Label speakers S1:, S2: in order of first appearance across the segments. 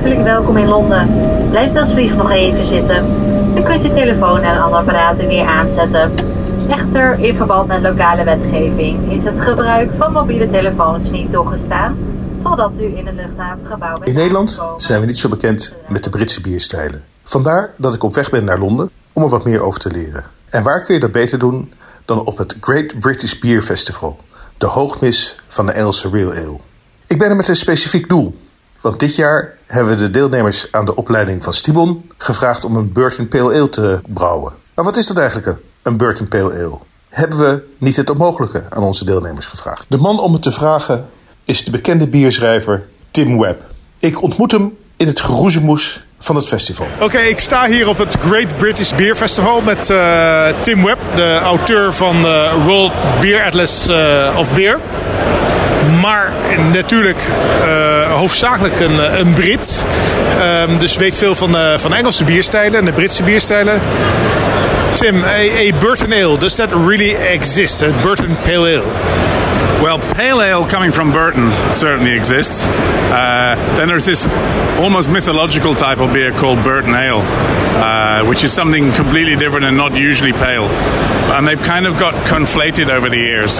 S1: hartelijk welkom in Londen. Blijf alsjeblieft nog even zitten. U kunt uw telefoon en andere apparaten weer aanzetten. Echter, in verband met lokale wetgeving is het gebruik van mobiele telefoons niet toegestaan totdat u in het luchthavengebouw bent
S2: In Nederland zijn we niet zo bekend met de Britse bierstijlen. Vandaar dat ik op weg ben naar Londen om er wat meer over te leren. En waar kun je dat beter doen dan op het Great British Beer Festival, de hoogmis van de Engelse Real Ale. Ik ben er met een specifiek doel, want dit jaar hebben we de deelnemers aan de opleiding van Stibon gevraagd om een Burton Pale Ale te brouwen. Maar wat is dat eigenlijk, een Burton Pale Ale? Hebben we niet het onmogelijke aan onze deelnemers gevraagd? De man om het te vragen is de bekende bierschrijver Tim Webb. Ik ontmoet hem in het geroezemoes van het festival.
S3: Oké, ik sta hier op het Great British Beer Festival met eh, Tim Webb, de auteur van de World Beer Atlas eh, of Beer. Maar natuurlijk eh, hoofdzakelijk een, eh, een Brit. Ehm, dus weet veel van, eh, van Engelse bierstijlen en de Britse bierstijlen. Tim, a, a Burton Ale, does that really exist? A Burton Pale Ale?
S4: Well, pale ale coming from Burton certainly exists. Uh, then there's this almost mythological type of beer called Burton Ale, uh, which is something completely different and not usually pale. And they've kind of got conflated over the years.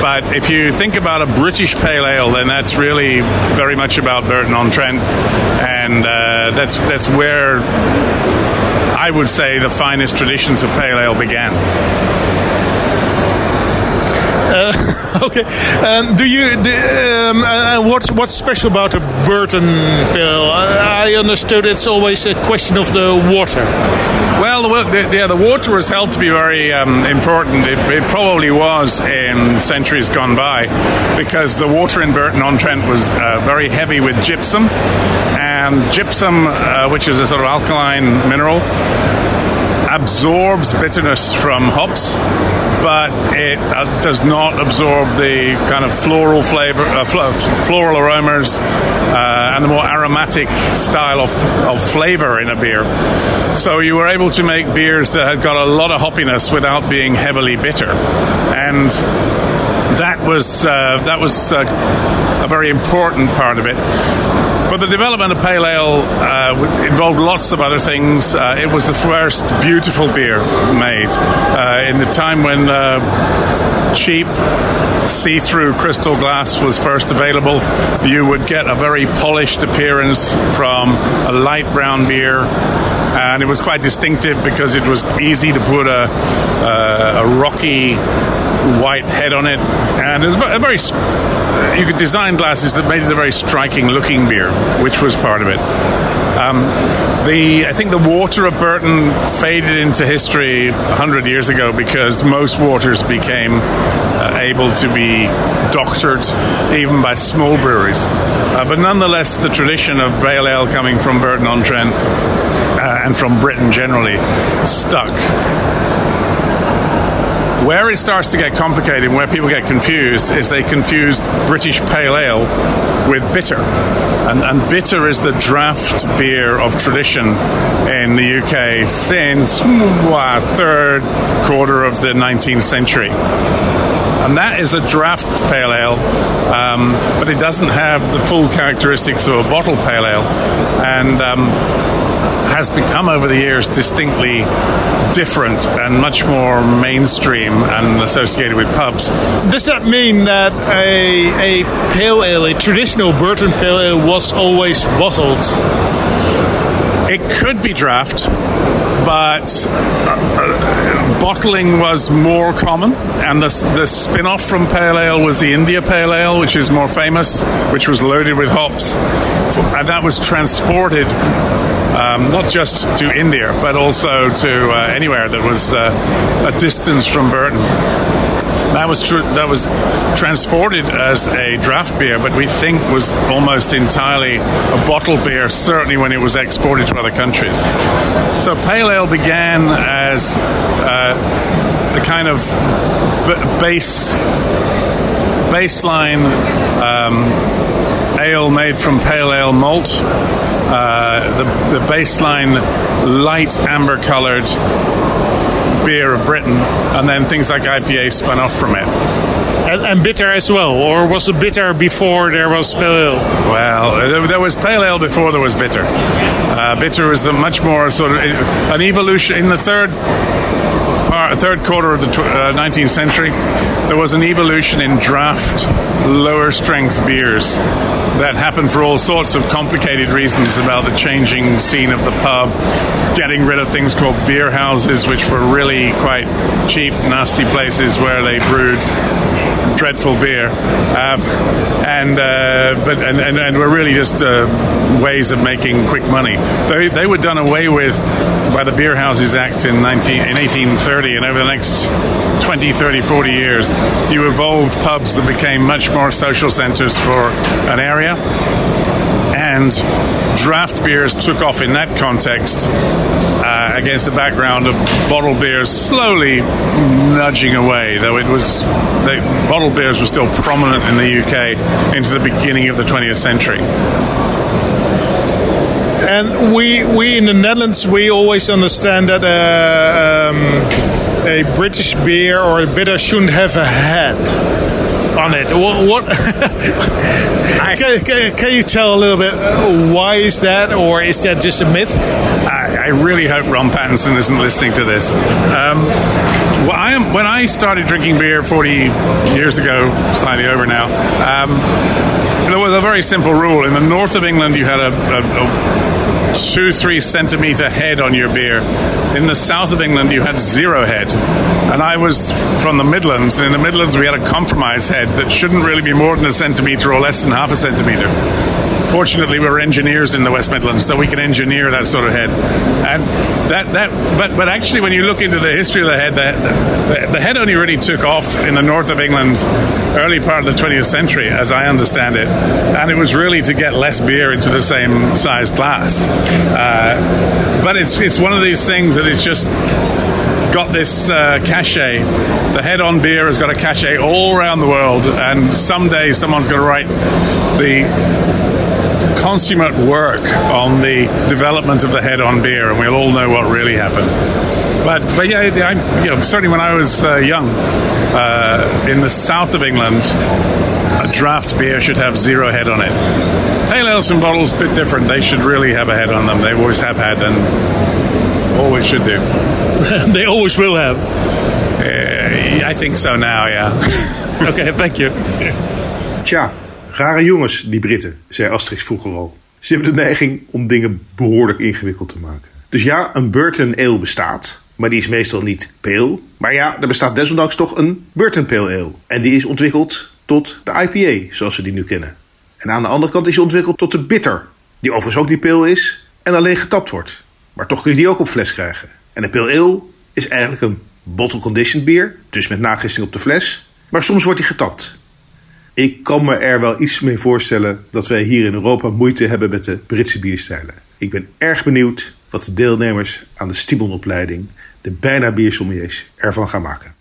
S4: But if you think about a British pale ale, then that's really very much about Burton on Trent, and uh, that's that's where I would say the finest traditions of pale ale began.
S3: Okay. Um, do you? Do, um, uh, what's what's special about a Burton pill? I I understood it's always a question of the water.
S4: Well, the, the, yeah, the water was held to be very um, important. It, it probably was in centuries gone by because the water in Burton on Trent was uh, very heavy with gypsum, and gypsum, uh, which is a sort of alkaline mineral, absorbs bitterness from hops, but it uh, does not absorb the kind of floral flavor, uh, fl- floral aromas, uh, and the more aromatic style of, of flavor in a beer. So you were able to make beers that had got a lot of hoppiness without being heavily bitter, and that was uh, that was uh, a very important part of it. But the development of pale ale uh, involved lots of other things. Uh, it was the first beautiful beer made uh, in the time when uh, cheap see-through crystal glass was first available. You would get a very polished appearance from a light brown beer. And it was quite distinctive because it was easy to put a, uh, a rocky white head on it, and it was a very. You could design glasses that made it a very striking looking beer, which was part of it. Um, the I think the water of Burton faded into history hundred years ago because most waters became uh, able to be doctored even by small breweries. Uh, but nonetheless, the tradition of pale ale coming from Burton on Trent uh, and from Britain generally stuck. Where it starts to get complicated, where people get confused, is they confuse British pale ale with bitter. And, and bitter is the draft beer of tradition in the UK since wow, third quarter of the 19th century. And that is a draft pale ale, um, but it doesn't have the full characteristics of a bottle pale ale. And um, has become over the years distinctly different and much more mainstream and associated with pubs.
S3: Does that mean that a, a pale ale, a traditional Burton pale ale, was always bottled?
S4: It could be draft, but uh, bottling was more common, and the, the spin off from Pale Ale was the India Pale Ale, which is more famous, which was loaded with hops, and that was transported. Um, not just to India, but also to uh, anywhere that was uh, a distance from Burton. That was tr- that was transported as a draft beer, but we think was almost entirely a bottled beer. Certainly when it was exported to other countries. So pale ale began as uh, the kind of b- base baseline um, ale made from pale ale malt. Uh, the, the baseline light amber coloured beer of Britain, and then things like IPA spun off from it.
S3: And, and bitter as well, or was it bitter before there was pale ale?
S4: Well, there was pale ale before there was bitter. Uh, bitter was a much more sort of an evolution in the third third quarter of the tw- uh, 19th century. There was an evolution in draft, lower strength beers that happened for all sorts of complicated reasons about the changing scene of the pub, getting rid of things called beer houses, which were really quite cheap, nasty places where they brewed dreadful beer, um, and uh, but and, and, and were really just uh, ways of making quick money. They, they were done away with by the Beer Houses Act in 19 in 1830, and over the next 20, 30, 40 years, you evolved pubs that became much more social centres for an area and draft beers took off in that context uh, against the background of bottled beers slowly nudging away, though it was they, bottled beers were still prominent in the UK into the beginning of the 20th century.
S3: And we we in the Netherlands we always understand that uh, um, a British beer or a bitter shouldn't have a head on it. What? what can, can, can, you tell a little bit uh, why is that, or is that just a myth?
S4: I, I really hope Ron Pattinson isn't listening to this. Um, well, I am, when I started drinking beer 40 years ago, slightly over now, um, there was a very simple rule. In the north of England, you had a, a, a two, three centimeter head on your beer. In the south of England, you had zero head. And I was from the Midlands, and in the Midlands, we had a compromise head that shouldn't really be more than a centimeter or less than half a centimeter. Fortunately, we're engineers in the West Midlands, so we can engineer that sort of head. And that, that but, but actually, when you look into the history of the head, the, the, the head only really took off in the north of England early part of the 20th century, as I understand it. And it was really to get less beer into the same size glass. Uh, but it's, it's one of these things that is just got this uh, cachet. The head on beer has got a cachet all around the world, and someday someone's going to write the consummate work on the development of the head on beer, and we'll all know what really happened. But, but yeah, I, you know, certainly when I was uh, young, uh, in the south of England, a draft beer should have zero head on it. Pale ales and bottles, a bit different. They should really have a head on them. They always have had and always should do.
S3: they always will have.
S4: Uh, I think so now, yeah.
S3: okay, thank you.
S2: Tja, rare jongens, die Britten, zei Asterix vroeger al. Ze hebben de neiging om dingen behoorlijk ingewikkeld te maken. Dus ja, een Burton Ale bestaat, maar die is meestal niet pale. Maar ja, er bestaat desondanks toch een Burton Pale Ale. En die is ontwikkeld tot de IPA, zoals we die nu kennen. En aan de andere kant is hij ontwikkeld tot de bitter, die overigens ook niet pale is en alleen getapt wordt. Maar toch kun je die ook op fles krijgen. En de Pale Ale is eigenlijk een bottle-conditioned bier, dus met nagisting op de fles. Maar soms wordt hij getapt. Ik kan me er wel iets mee voorstellen dat wij hier in Europa moeite hebben met de Britse bierstijlen. Ik ben erg benieuwd wat de deelnemers aan de Stiebelopleiding, de bijna biersommeliers, ervan gaan maken.